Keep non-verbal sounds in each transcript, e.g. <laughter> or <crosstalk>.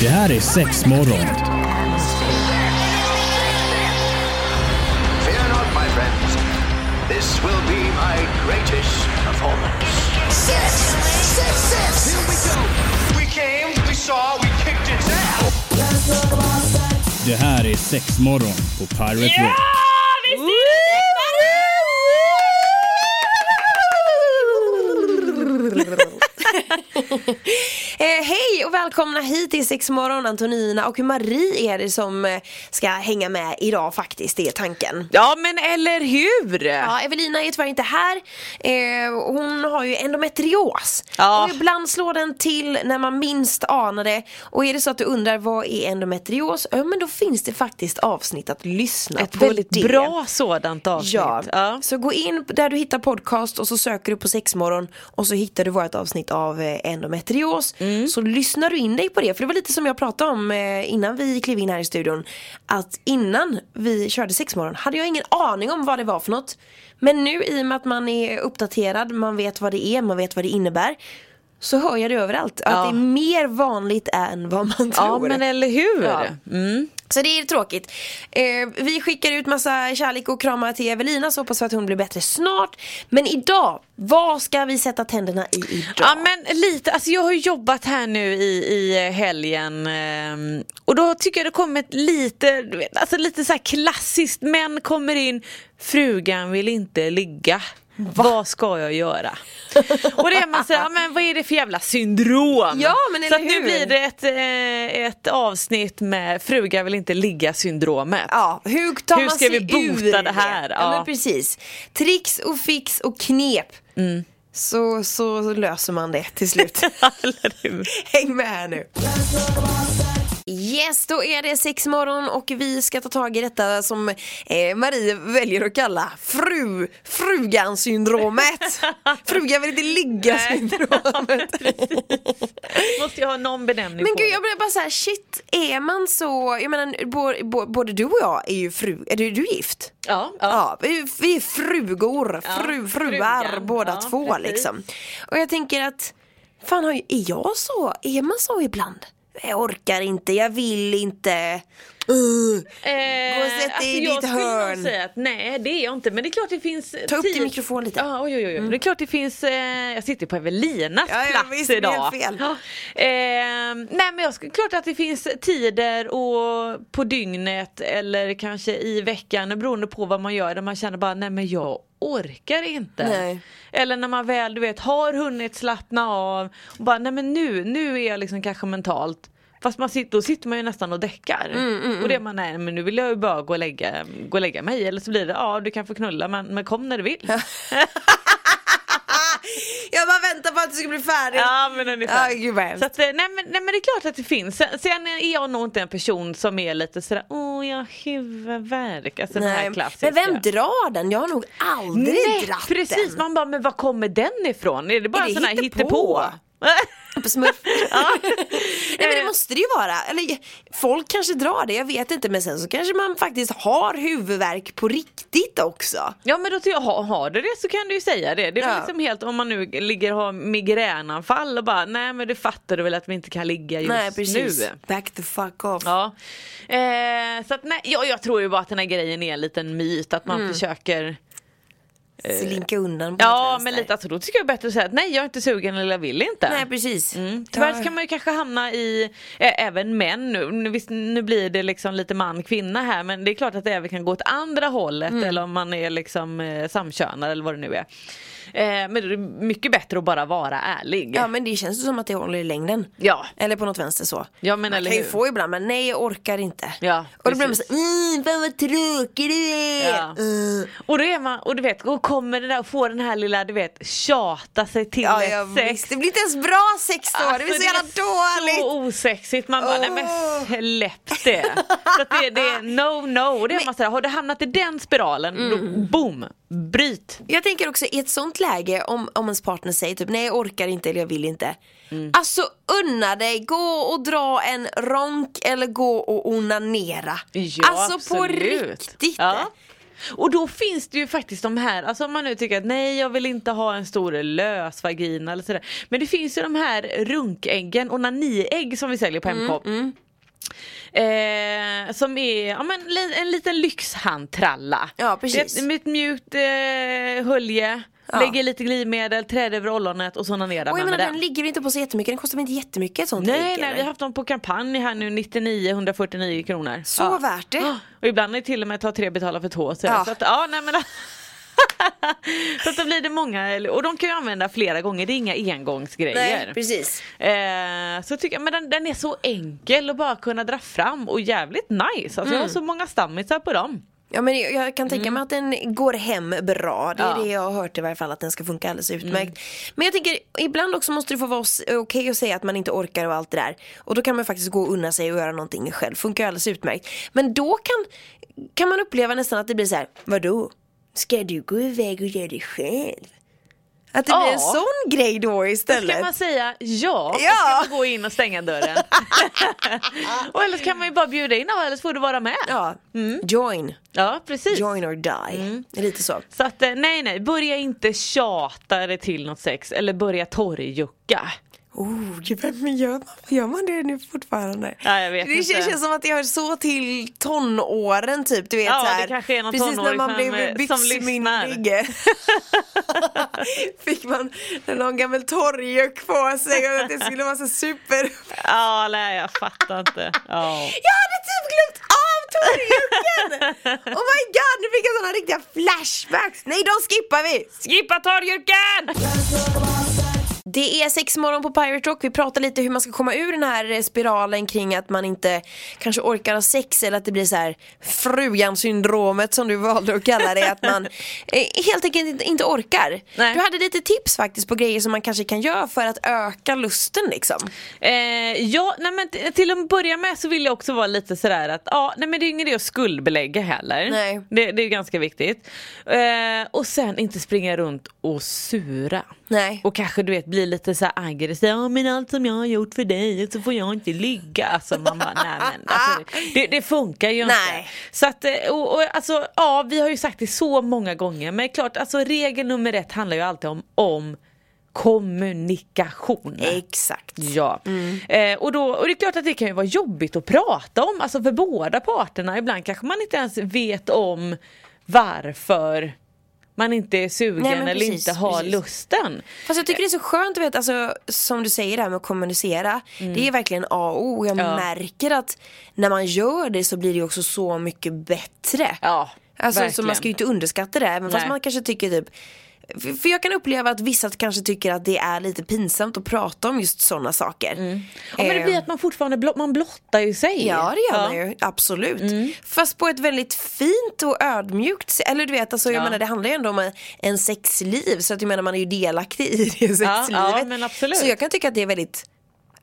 Det här är sex morgon. Fear not, my friends. This will be my greatest performance. Six, six, six. Here we go. We came, we saw, we kicked its ass. Det här är sex morgon på Pirate Rock. Välkomna hit till Sex morgon Antonina och Marie är det som eh, ska hänga med idag faktiskt, det är tanken. Ja men eller hur! Ja, Evelina är tyvärr inte här. Eh, hon har ju endometrios. Ja. Och ibland slår den till när man minst anar det. Och är det så att du undrar vad är endometrios? Ja men då finns det faktiskt avsnitt att lyssna Ett på väldigt det. bra sådant avsnitt. Ja. Ja. så gå in där du hittar podcast och så söker du på sexmorgon och så hittar du vårt avsnitt av eh, endometrios. Mm. Så lyssnar du in dig på det, för det var lite som jag pratade om eh, innan vi klev in här i studion. Att innan vi körde sexmorgon hade jag ingen aning om vad det var för något. Men nu i och med att man är uppdaterad, man vet vad det är, man vet vad det innebär. Så hör jag det överallt, att Ja. det är mer vanligt än vad man tror. Ja men eller hur! Ja. Mm. Så det är tråkigt. Eh, vi skickar ut massa kärlek och kramar till Evelina så hoppas vi att hon blir bättre snart. Men idag, vad ska vi sätta tänderna i idag? Ja men lite, alltså jag har jobbat här nu i, i helgen ehm, och då tycker jag det kommit lite, alltså lite så här klassiskt, män kommer in, frugan vill inte ligga. Vad ska jag göra? Och det är man säger, ja, men vad är det för jävla syndrom? Ja, men Så nu blir det ett, eh, ett avsnitt med fruga vill inte ligga syndromet. Ja, hur tar Hur man ska sig vi bota ur det här? Ja. Ja. men precis. Tricks och fix och knep. Mm. Så, så löser man det till slut. <laughs> Häng med här nu. Yes, då är det sex morgon och vi ska ta tag i detta som eh, Marie väljer att kalla fru, frugan-syndromet. <laughs> Frugan vill inte ligga-syndromet. <laughs> Måste jag ha någon benämning Men på gud det? jag blir bara så här, shit, är man så, jag menar bo- bo- både du och jag är ju fru, är du, du är gift? Ja, ja. Ja, vi är- vi är frugor, fru, fruar frugan. båda Ja, två precis. liksom. Och jag tänker att, fan är jag så, är man så ibland? Jag orkar inte, jag vill inte. Uh, Eh, Gå och sätt dig i jag ditt skulle hörn. nog säga att nej det är jag inte men det är klart det finns Ta upp din mikrofon lite. Ja, oj, oj, oj. Det är klart det finns, eh, jag sitter på Evelinas Ja, plats visst, idag. fel. Ja. Eh, nej men jag skulle, klart att det finns tider och på dygnet eller kanske i veckan beroende på vad man gör där man känner bara nej men jag orkar inte. Nej. Eller när man väl du vet har hunnit slappna av och bara nej men nu, nu är jag liksom kanske mentalt Fast man sitter, då sitter man ju nästan och däckar. Mm, Och det är man, nej men nu vill jag ju bara gå och lägga, gå och lägga mig. Eller så blir det, ja du kan få knulla men, men kom när du vill. <laughs> Jag bara väntar på att du ska bli färdig. Ja men ungefär. Gud hemskt. så att, eh, nej, men, nej men det är klart att det finns. Sen, sen är jag nog inte en person som är lite sådär, åh jag har huvudvärk. Alltså den här Nej. klassiska. Men vem drar den? Jag har nog aldrig Nej dratt precis, den. man bara, men var kommer den ifrån? Är det bara Är det sån här hittepå? hittepå? <laughs> På smurf. <laughs> Ja. <laughs> Nej men det Eh. måste det ju vara. Eller, folk kanske drar det, jag vet inte. Men sen så kanske man faktiskt har huvudvärk på riktigt också. Ja men då jag, har, har du det så kan du ju säga det. Det är Ja. liksom helt om man nu ligger och har migränanfall och bara nej men du fattar du väl att vi inte kan ligga just Nej precis. nu. Back the fuck off. Ja. Eh, så att nej, jag, jag tror ju bara att den här grejen är en liten myt att man Mm. försöker Slinka undan Ja men lite, alltså, då tycker jag bättre att säga att nej jag är inte sugen eller jag vill inte. Nej precis. Mm. Tyvärr kan man ju kanske hamna i, eh, även män nu, nu, visst, nu blir det liksom lite man kvinna här men det är klart att det även kan gå åt andra hållet Mm. eller om man är liksom eh, samkönad eller vad det nu är. Eh, men det är mycket bättre att bara vara ärlig. Ja men det känns ju som att det håller i längden. Ja. Eller på något vänster så. Ja, men man eller kan ju hur? få ibland men nej jag orkar inte. Ja, och då blir man såhär, mm, vad tråkig du är. Ja. Uh. Och då är man, och du vet, och kommer det där och får den här lilla, du vet, tjata sig till Ja, ett sex. visst. Det blir inte ens bra sex då, det blir så Alltså, jävla är dåligt. så osexigt, man bara nej Åh. men släpp det. så att det, det är no no, det är man såhär, har du hamnat i den spiralen, Mm. då boom, bryt. Jag tänker också i ett sånt läge om, om ens partner säger typ nej jag orkar inte eller jag vill inte. Mm. Alltså unna dig, gå och dra en ronk eller gå och onanera. Ja, alltså på absolut. riktigt. Ja. Och då finns det ju faktiskt de här, alltså om man nu tycker att nej jag vill inte ha en stor lös vagina eller sådär. Men det finns ju de här runkäggen, onaniägg som vi säljer på Mm, MK. Eh, som är ja, men, en liten lyxhandtralla. Ja, precis. Med ett mjukt eh, hölje, Ja. lägger lite glidmedel, träd över ollonet och så onanerar Och jag menar den den. ligger inte på så jättemycket, den kostar väl inte jättemycket sånt Nej, ägg, nej, eller? vi har haft dem på kampanj här nu 99 149 kronor. Så värt det. Ja, Och ibland är det till och med ta tre betala för två. Så, Ja. så att, ja, nej, men, <laughs> så att då blir det många, och de kan ju använda flera gånger, det är inga engångsgrejer. Nej, precis. Eh, så tycker jag, men den, den är så enkel att bara kunna dra fram och jävligt nice. Alltså, Jag Mm. har så många stammisar på dem. Ja men jag- kan tänka mig att den går hem bra. Det är Mm. Ja. Mm. det jag har hört i varje fall att den ska funka alldeles utmärkt. Men jag tänker ibland också måste det få vara okej att säga att man inte orkar och allt det där. Och då kan man faktiskt gå och unna sig och göra någonting själv. Funkar alldeles utmärkt. Men då kan, kan man uppleva nästan att det blir så här, vadå? Ska du gå iväg och göra det själv? Att det blir en Ja. sån grej då istället. Ska man säga ja, och Ja. ska man gå in och stänga dörren. <laughs> och eller så kan man ju bara bjuda in eller så får du vara med. Ja, Mm. join. Ja, precis. Join or die. Mm. Lite så. Så att eh, nej nej, börja inte tjata dig till något sex eller börja torrjucka. Oh, gud, men gör man, gör man det nu fortfarande? Ja, jag vet det inte. känns som att det hör så till tonåren typ. Du vet, Ja, så här, det kanske är någon Precis när man blev byxmyndig. <laughs> <laughs> Fick man någon gammal torrjuck på sig och att det skulle vara så super... Ja, nej jag fattar inte. Ja. Jag hade typ glömt av torrjucken! Oh my god, nu fick jag såna riktiga flashbacks. Nej, de skippar vi! Skippa torrjucken! Det är sex morgon på Pirate Rock. Vi pratar lite hur man ska komma ur den här eh, spiralen kring att man inte kanske orkar ha sex eller att det blir så här frugan-syndromet som du valde att kalla det. Att man <laughs> eh, helt enkelt inte, orkar. Nej. Du hade lite tips faktiskt på grejer som man kanske kan göra för att öka lusten liksom. Eh, ja, nej men till att börja med så vill jag också vara lite sådär att ja, nej men det är ingen idé att skuldbelägga heller. Nej. Det, det är ganska viktigt. Eh, och sen inte springa runt och sura. Nej. Och kanske du vet bli lite så här aggressiv. Ja men allt som jag har gjort för dig så får jag inte ligga. Alltså man bara, nej men alltså, det, det funkar ju Nej. inte. Så att, eh, och, och, alltså, ja vi har ju sagt det så många gånger men klart alltså regel nummer ett handlar ju alltid om, om kommunikation. Exakt. Ja, eh, och, då, och det är klart att det kan ju vara jobbigt att prata om, alltså för båda parterna. Ibland kanske man inte ens vet om varför man inte är sugen Nej, eller precis, inte har precis. lusten. Fast jag tycker det är så skönt att veta, alltså, som du säger det här med att kommunicera. Det är verkligen A och O. Jag Mm. Ja. märker att när man gör det så blir det också så mycket bättre. Ja, Alltså så verkligen. man ska ju inte underskatta det även fast Nej. man kanske tycker typ för jag kan uppleva att vissa kanske tycker att det är lite pinsamt att prata om just sådana saker. Ja, men det Eh, blir att man fortfarande blott, man blottar ju sig. Ja det gör man ju, absolut. Mm. Fast på ett väldigt fint och ödmjukt sätt. Eller du vet, alltså, jag Ja. menar, det handlar ju ändå om en, sexliv. Så att jag menar man är ju delaktig i det sexlivet. ja, men absolut. Så jag kan tycka att det är väldigt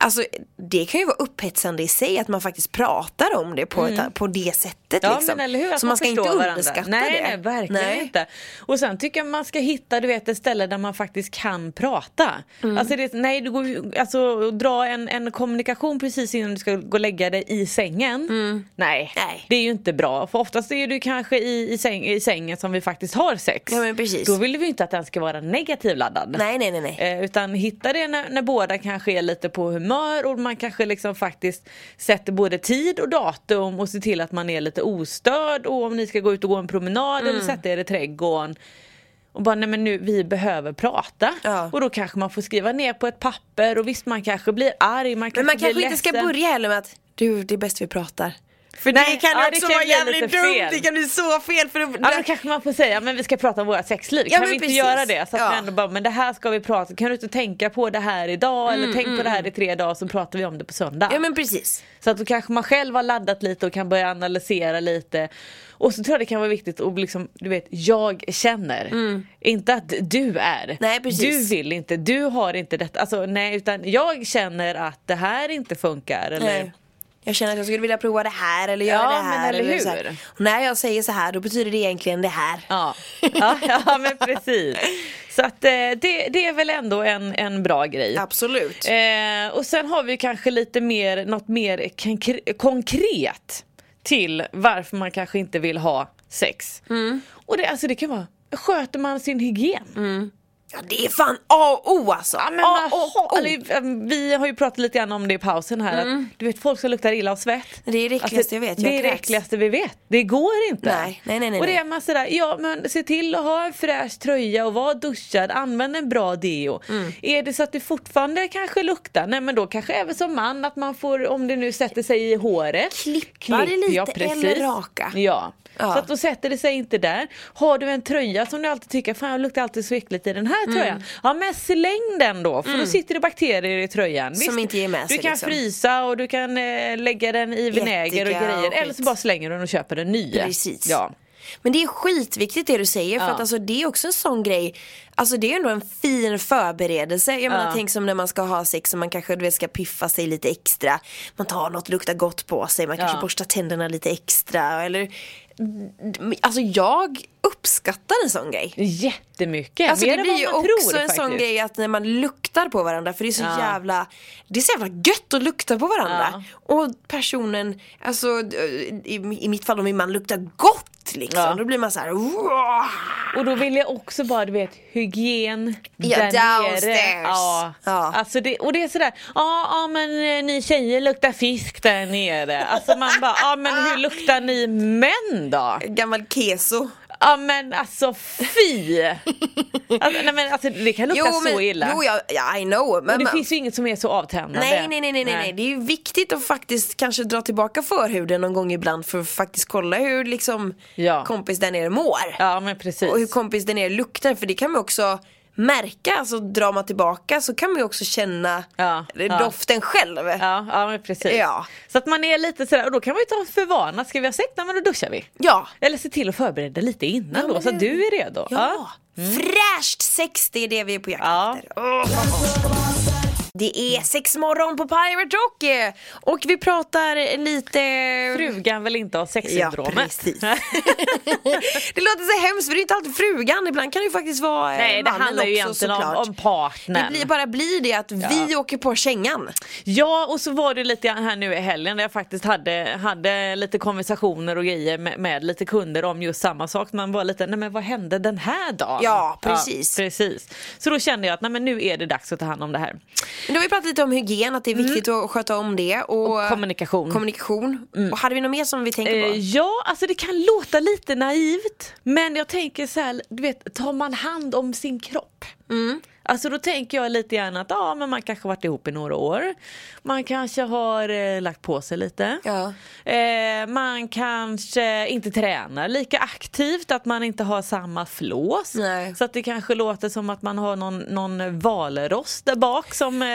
Alltså det kan ju vara upphetsande i sig att man faktiskt pratar om det på, ett, på det sättet Mm. Ja liksom. men eller hur, att Så man ska inte varandra. underskatta nej, det. Nej verkligen Nej. inte. Och sen tycker jag man ska hitta du vet ett ställe där man faktiskt kan prata. Mm. Alltså det, nej du går alltså dra en, en kommunikation precis innan du ska gå och lägga dig i sängen. Nej, Mm. Nej. det är ju inte bra. För oftast är du kanske i, i, säng, i sängen som vi faktiskt har sex. Ja, men precis. Då vill vi inte att den ska vara negativ laddad. Nej nej nej nej. Eh, utan hitta det när, när båda kanske är lite på humör och man kanske liksom faktiskt sätter både tid och datum och ser till att man är lite ostörd och om ni ska gå ut och gå en promenad Mm. eller sätta er i trädgården och bara nej men nu vi behöver prata Ja. och då kanske man får skriva ner på ett papper och visst man kanske blir arg man kanske Men man kanske inte ska börja heller med att du det är bäst vi pratar. För Nej, det kan ja, också det kan vara jävligt dumt, det kan bli så fel för det, Ja då kanske man får säga men vi ska prata om våra sexliv, Ja, kan vi inte precis. göra det? Så att Ja. vi ändå bara, men det här ska vi prata kan du inte tänka på det här idag eller tänk på det här i tre dagar så pratar vi om det på söndag. Mm, Ja men precis. Så att då kanske man själv har laddat lite och kan börja analysera lite. Och så tror jag det kan vara viktigt att liksom, du vet, jag känner. Inte att du är. Mm. Nej, precis. Du vill inte, du har inte detta. Alltså nej, utan jag känner att det här inte funkar. Eller, Nej. Jag känner att jag skulle vilja prova det här eller göra Ja, det här. men eller så hur? här. Och när jag säger så här då betyder det egentligen det här. Ja, ja, ja men precis. Så att eh, det, det är väl ändå en, en bra grej. Absolut. Eh, och sen har vi kanske lite mer, något mer konkre- konkret till varför man kanske inte vill ha sex. Mm. Och det, alltså, det kan vara, sköter man sin hygien? Ja det är fan A och O alltså. Ja, men A och O. äm, vi har ju pratat lite grann om det i pausen här. Att, du vet folk som luktar illa av svett. Alltså, Det är det äckligaste jag vet, jag det är det äckligaste vi vet. Det går inte. Nej, nej, nej, nej, och det är man sådär, ja men se till att ha en fräsch tröja och vara duschad, använd en bra deo. Mm. Är det så att det fortfarande kanske luktar, nej men då kanske även som man att man får, om det nu sätter sig i håret. Klippa det lite eller raka. Ja. Ja. Så att då sätter det sig inte där. Har du en tröja som du alltid tycker, fan jag luktar alltid så äckligt i den här Mm. tröjan. Ja men släng den då för då sitter det bakterier i tröjan. Som inte ger med du sig, kan liksom. frysa och du kan eh, lägga den i vinäger och grejer. och Eller så bara slänger du den och köper en ny. Precis. Ja. Men det är skitviktigt det du säger för Ja. att alltså, det är också en sån grej Alltså det är ändå en fin förberedelse. Jag menar tänk som när man ska ha sex och man kanske du vet, ska piffa sig lite extra. Man tar något luktar gott på sig, man kanske Ja. borstar tänderna lite extra eller Alltså jag uppskattar en sån grej. Jättemycket. Alltså Mer det blir ju också tror, en sån faktiskt. grej att när man luktar på varandra för det är så Ja. jävla Det är så jävla gött att lukta på varandra. Och personen, alltså i, i mitt fall om min man luktar gott liksom. Ja. Då blir man så här. "Wow." Och då vill jag också bara, du vet, hygien Ja, där nere. downstairs. Ja. Ja. Alltså det, och det är sådär, ja, ja men eh, ni tjejer luktar fisk där nere. Alltså man bara, ja men hur luktar ni män då? Gammal keso. Ja men alltså fy! <laughs> Alltså, nej, men, alltså, det kan lukta så illa. jo ja, ja, I know. Men, och det men- finns ju inget som är så avtändande. Nej, nej, nej, nej, nej, nej. Det är ju viktigt att faktiskt kanske dra tillbaka förhuden någon gång ibland för att faktiskt kolla hur liksom Ja. kompis där nere mår. Ja men precis. Och hur kompis där nere luktar för det kan man också märka, alltså drar man tillbaka så kan man ju också känna Ja, ja. doften själv. Ja, ja men precis. Ja. Så att man är lite sådär, och då kan man ju ta för vana, ska vi ha sex? Nej men då duschar vi. Ja. Eller se till att förbereda lite innan Ja, då så att du är redo. Ja. Fräscht sex, det är det vi är på jakt Ja. efter. Åh. Det är sex morgon på Pirate Rock och vi pratar lite... Frugan vill inte ha Ja sexsyndromet. precis. <laughs> det låter så hemskt för det är inte alltid frugan, ibland kan det ju faktiskt vara eh, Nej det handlar ju egentligen om, om partnern. Det blir, bara blir det att vi åker på kängan. Ja och så var det lite här nu i helgen där jag faktiskt hade, hade lite konversationer och grejer med, med lite kunder om just samma sak. Man var lite, nej men vad hände den här dagen? Ja, precis. precis. Så då kände jag att nej men nu är det dags att ta hand om det här. Men då har vi pratat lite om hygien, att det är viktigt att sköta om det. Och, Mm. Och kommunikation. Mm. kommunikation. Och hade vi något mer som vi tänker Eh, på? ja, alltså det kan låta lite naivt. Men jag tänker så här, du vet, tar man hand om sin kropp? Mm. Alltså då tänker jag lite grann att ja, men man kanske varit ihop i några år. Man kanske har eh, lagt på sig lite. Ja. Eh, man kanske inte tränar lika aktivt, att man inte har samma flås. Nej. Så att det kanske låter som att man har någon, någon valrost där bak som eh,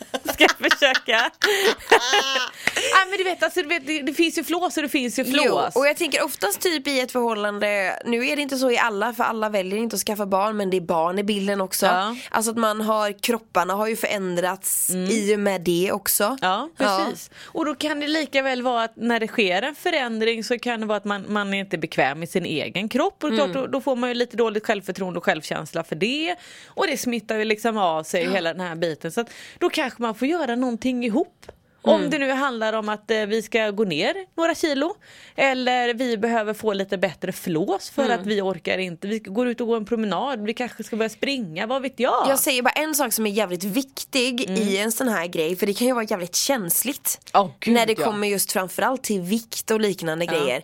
<laughs> ska försöka. <laughs> Nej men du vet, alltså, du vet det, det finns ju flås och det finns ju flås. Jo, och jag tänker oftast typ i ett förhållande, nu är det inte så i alla för alla väljer inte att skaffa barn men det är barn i bilden också. Ja. Alltså att man har, kropparna har ju förändrats i och med det också. Mm. Ja, precis. Och då kan det lika väl vara att när det sker en förändring så kan det vara att man, man är inte bekväm i sin egen kropp. Och klart, då, då får man ju lite dåligt självförtroende och självkänsla för det. Och det smittar ju liksom av sig hela den här biten. Så att då kanske man får göra någonting ihop. Om det nu handlar om att eh, vi ska gå ner några kilo eller vi behöver få lite bättre flås för att vi orkar inte. Vi går ut och går en promenad, vi kanske ska börja springa, vad vet jag? Jag säger bara en sak som är jävligt viktig i en sån här grej för det kan ju vara jävligt känsligt. Åh, gud, när det ja. kommer just framförallt till vikt och liknande grejer.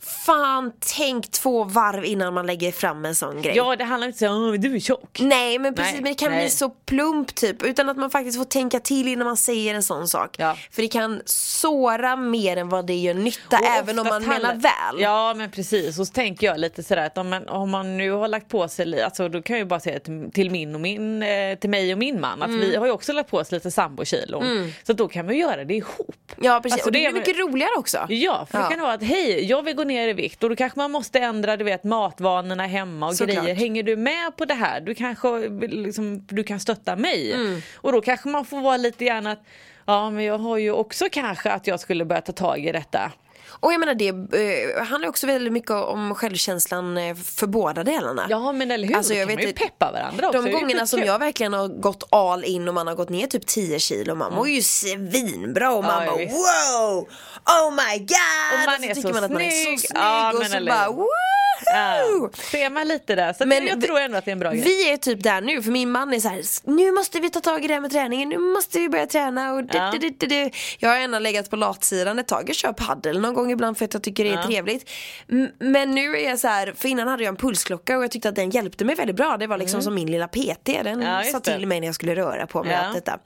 Fan tänk två varv innan man lägger fram en sån grej. Ja, det handlar inte om att du är tjock. Nej men precis, Nej, men det kan nej. bli så plump typ utan att man faktiskt får tänka till innan man säger en sån sak. Ja. För det kan såra mer än vad det gör nytta Och även om man menar väl. Ja men precis och så tänker jag lite sådär att om man, om man nu har lagt på sig, alltså då kan jag ju bara säga till, till min och min, eh, till mig och min man att Mm. vi har ju också lagt på oss lite sambokilon. Så att då kan man göra det ihop. Ja precis, Alltså, och det det är är- mycket roligare också. Ja, för Ja. det kan vara att hej, jag vill gå ner i vikt och då kanske man måste ändra du vet, matvanorna hemma och Såklart. grejer. Hänger du med på det här? Du kanske liksom, du kan stötta mig. Mm. Och då kanske man får vara lite grann att ja men jag har ju också kanske att jag skulle börja ta tag i detta. Och jag menar det eh, handlar också väldigt mycket om självkänslan eh, för båda delarna. Ja men eller hur, Alltså, jag då kan vet man ju peppa varandra också. De gångerna som jag verkligen har gått all in och man har gått ner typ 10 kilo. Man mår ju svinbra och man Ja, bara wow! Oh my god! Och man är tycker så man att man är så snygg. Ja, och men så eller bara woohoo! Ja, ser man lite där. Så Men jag tror ändå att det är en bra grej. Vi är typ där nu för min man är så här: nu måste vi ta tag i det här med träningen, nu måste vi börja träna och Ja. du, du, du, du. Jag har ändå legat på latsidan ett tag, jag kör paddel någon gång ibland för att jag tycker det är Ja. trevligt. Men nu är jag så här, för innan hade jag en pulsklocka och jag tyckte att den hjälpte mig väldigt bra. Det var liksom som min lilla PT, den Mm. Ja, sa det. till mig när jag skulle röra på mig. Ja. Allt detta.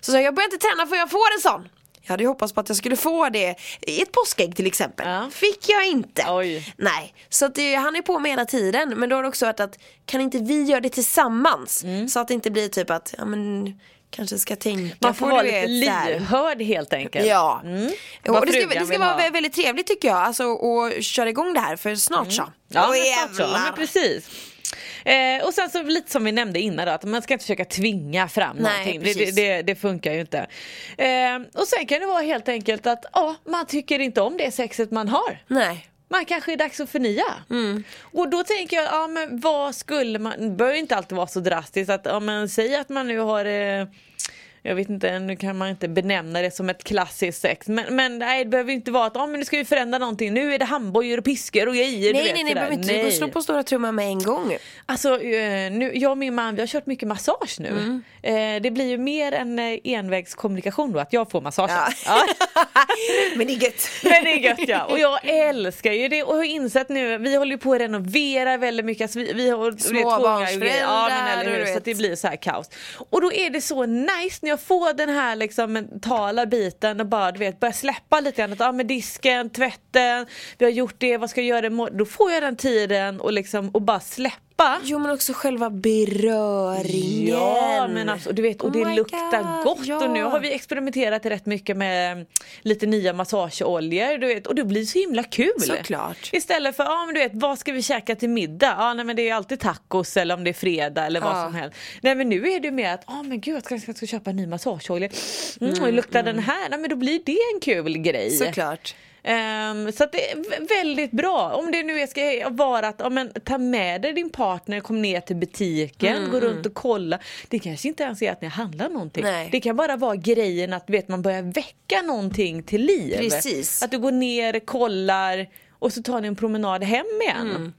Så jag, jag börjar inte träna för jag får en sån. Jag hade ju hoppats på att jag skulle få det i ett påskägg till exempel. Ja. Fick jag inte. Oj. Nej, så att det, han är på mig hela tiden. Men då har det också varit att kan inte vi göra det tillsammans? Mm. Så att det inte blir typ att, ja men kanske ska tänka Man får vara lite så lyhörd helt enkelt. Ja, Mm. Och det ska, det ska vara ha. vä- väldigt trevligt tycker jag. Alltså att köra igång det här för snart så. Mm. Ja, Åh, men snart så. ja men precis. Eh, och sen så lite som vi nämnde innan då, att man ska inte försöka tvinga fram Nej, någonting. Det, det, det, funkar ju inte. Eh, och sen kan det vara helt enkelt att ja, man tycker inte om det sexet man har. Nej. Man kanske är dags att förnya. Mm. Och då tänker jag, ja men vad skulle man, det behöver inte alltid vara så drastiskt att, ja men säg att man nu har eh, jag vet inte, nu kan man inte benämna det som ett klassiskt sex men, men nej det behöver inte vara att, ja men nu ska vi förändra någonting, nu är det handbojor och piskor och grejer. Nej, nej, nej, behöver inte slå på stora trumman med en gång. Alltså, eh, nu, jag och min man vi har kört mycket massage nu. Mm. Eh, det blir ju mer en eh, envägskommunikation då, att jag får massage. Ja. Ja. <laughs> Men det är gött. Men det är gött ja. Och jag älskar ju det och har insett nu, vi håller ju på att renovera väldigt mycket. Alltså vi, vi har Småbarnsföräldrar, och ja, men eller och hur, Så det blir så här kaos. Och då är det så nice när jag få den här liksom mentala biten och bara du vet börja släppa lite grann. Att, ah, med disken, tvätten, vi har gjort det, vad ska jag göra imorgon? Då får jag den tiden och, liksom, och bara släppa. Jo men också själva beröringen. Ja men alltså, du vet, och Oh det my luktar God, gott ja. och nu har vi experimenterat rätt mycket med mm, lite nya massageoljor du vet, och det blir så himla kul. Såklart. Istället för, ja men du vet, vad ska vi käka till middag? Ja nej men det är alltid tacos eller om det är fredag eller vad Ja. som helst. Nej men nu är det mer att, ja men gud jag ska, jag ska köpa en ny massageolja. Mm, och luktar den här? Nej men då blir det en kul grej. Såklart. Ehm, så det är vä- väldigt bra. Om det nu är- ska vara att ja, men, ta med dig din partner, kom ner till butiken, Mm, gå runt och kolla. Det kanske inte ens är att ni handlar någonting. Nej. Det kan bara vara grejen att vet, man börjar väcka någonting till liv. Precis. Att du går ner, kollar och så tar ni en promenad hem igen. Mm.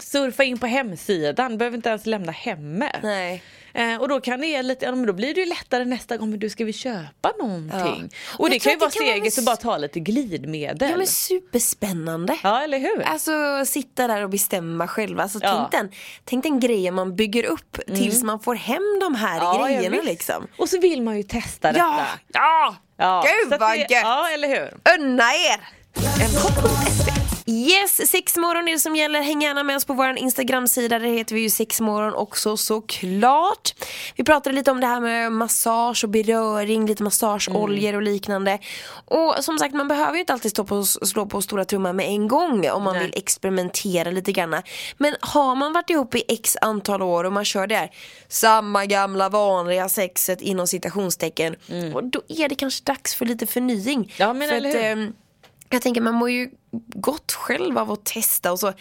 Surfa in på hemsidan, behöver inte ens lämna hemmet. Nej. Eh, och då kan det lite, ja, men då blir det ju lättare nästa gång, men du ska vi köpa någonting? Ja. Och det kan ju vara steget att bara ta lite glidmedel. Ja men superspännande. Ja, eller hur? Alltså sitta där och bestämma själva. Alltså, Ja. Mm. tänk, den, tänk den grejen man bygger upp tills man får hem de här Ja, grejerna liksom. Och så vill man ju testa detta. Ja! Ja! Ja, Gud vad det- gött! Ja, eller hur? Unna er! mk.se. Yes, sexmorgon är det som gäller. Häng gärna med oss på vår Instagram-sida. Där heter vi ju sexmorgon också såklart. Vi pratade lite om det här med massage och beröring, lite massageoljor och liknande. Och som sagt, man behöver ju inte alltid stå på slå på stora trumman med en gång om man Nej. vill experimentera lite grann. Men har man varit ihop i x antal år och man kör det här samma gamla vanliga sexet inom citationstecken. Och då är det kanske dags för lite förnying. Mm. Ja, men för eller att, hur? Jag tänker man mår ju gott själv av att testa och så.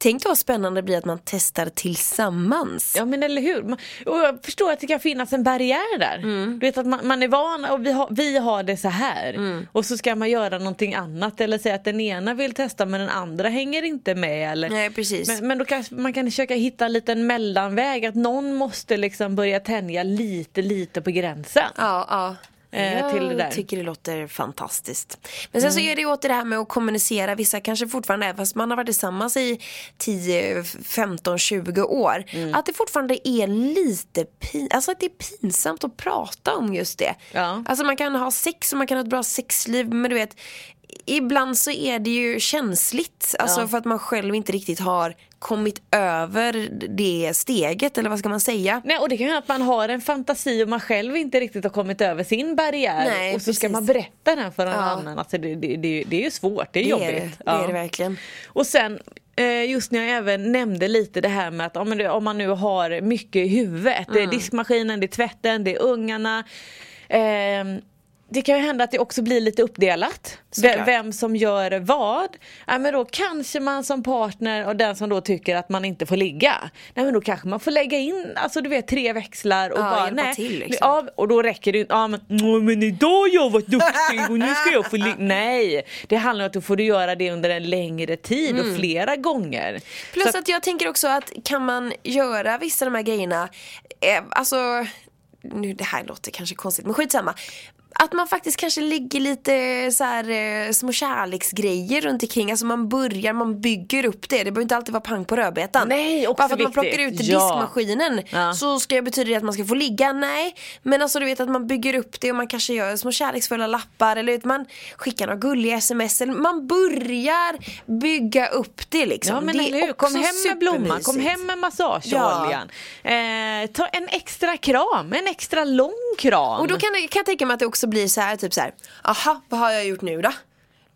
Tänk då vad spännande det blir att man testar tillsammans. Ja men eller hur. Och jag förstår att det kan finnas en barriär där. Mm. Du vet att man, man är van och vi har, vi har det så här. Mm. Och så ska man göra någonting annat eller säga att den ena vill testa men den andra hänger inte med. Eller, Nej, precis. Men, men då kanske man kan försöka hitta en liten mellanväg att någon måste liksom börja tänja lite lite på gränsen. Ja, ja. Eh, jag till det där. tycker det låter fantastiskt. Men sen så är det ju åter det här med att kommunicera. Vissa kanske fortfarande är, fast man har varit tillsammans i 10, 15, 20 år. Att det fortfarande är lite pin- alltså att det är pinsamt att prata om just det. Ja. Alltså man kan ha sex och man kan ha ett bra sexliv. Men du vet, ibland så är det ju känsligt. Alltså Ja. för att man själv inte riktigt har kommit över det steget. Eller vad ska man säga? Nej, och det kan ju att man har en fantasi och man själv inte riktigt har kommit över sin barriär Nej, och så ska precis. man berätta den för någon Ja. annan. Alltså det, det, det, det är ju svårt, det är Det är jobbigt. det, det Ja. är det verkligen. Och sen eh, just när jag även nämnde lite det här med att om man nu, har mycket i huvudet. Det är Mm. diskmaskinen, det är tvätten, det är ungarna. ehm, det kan ju hända att det också blir lite uppdelat. Såklart. vem som gör vad. Ja, men då kanske man som partner och den som då tycker att man inte får ligga. Nej men då kanske man får lägga in alltså du vet tre växlar och Ja, bara nej. till, liksom. ja, och då räcker det ju ja, men, "Åh, men idag har jag varit duktig och nu ska jag få ligga. <laughs> Nej, det handlar om att du får du göra det under en längre tid och flera gånger. Mm. Plus Så att jag tänker också att kan man göra vissa av de här grejerna, eh, alltså, nu det här låter kanske konstigt men skitsamma. Att man faktiskt kanske lägger lite så här, eh, små kärleksgrejer runt omkring. Alltså man börjar, man bygger upp det. Det behöver inte alltid vara pang på rödbetan. Nej, också Bara för att man viktigt. plockar ut Ja. diskmaskinen Ja. så ska det betyda att man ska få ligga. Nej, men alltså du vet att man bygger upp det och man kanske gör små kärleksfulla lappar eller vet, man skickar några gulliga sms. Eller man börjar bygga upp det liksom. Ja men det är kom hem med blomman, kom hem med massageoljan. Eh, ta en extra kram, en extra lång kram. Och då kan, kan jag tänka mig att det också blir så här typ så här. aha vad har jag gjort nu då?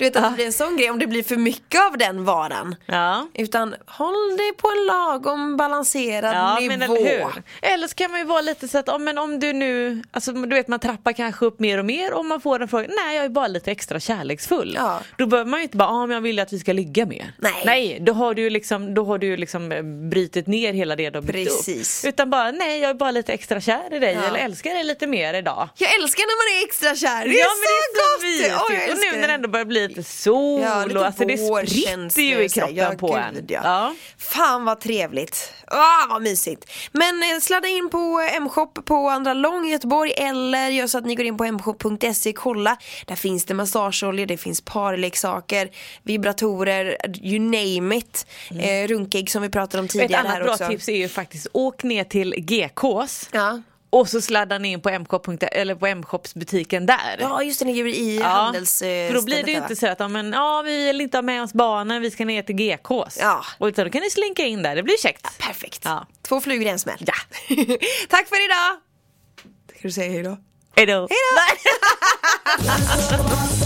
Du vet att det blir en sån grej om det blir för mycket av den varan. Ja. Utan håll dig på en lagom balanserad Ja nivå. men eller hur. Eller så kan man ju vara lite så att ja, men om du nu, alltså du vet man trappar kanske upp mer och mer och man får en fråga, nej jag är bara lite extra kärleksfull. Ja. Då behöver man ju inte bara, ja men jag vill att vi ska ligga mer. Nej. Nej, då har du ju liksom, då har du ju liksom eh, brutit ner hela det du har byggt Precis. upp. Utan bara, nej jag är bara lite extra kär i dig Ja. eller älskar dig lite mer idag. Jag älskar när man är extra kär. Det är ja så men det är så gott! mysigt. Och nu när det ändå börjar bli lite sol Ja, lite och alltså det spritter ju i och kroppen ja, på gud, en. Ja. Ja. Fan vad trevligt. Ah, vad mysigt. Men eh, sladda in på M-shop på Andra Lång i Göteborg eller gör så att ni går in på mshop.se kolla. Där finns det massageoljor, det finns parleksaker, vibratorer, you name it. Eh, runkägg som vi pratade om Ett tidigare annat här bra också. tips är ju faktiskt åk ner till GKs Ja. Och så sladdar ni in på eller butiken där. ja, just det, ni i Ja, handels... för då blir det ju inte så att ja, men, ja, vi vill inte ha med oss barnen, vi ska ner till GKs. Ja. Och utan då kan ni slinka in där, det blir käckt. va? Perfekt. Ja. Två flugor i en smäll. Ja. <laughs> Tack för idag! Ska du säga hejdå? Hejdå! Hejdå! <laughs>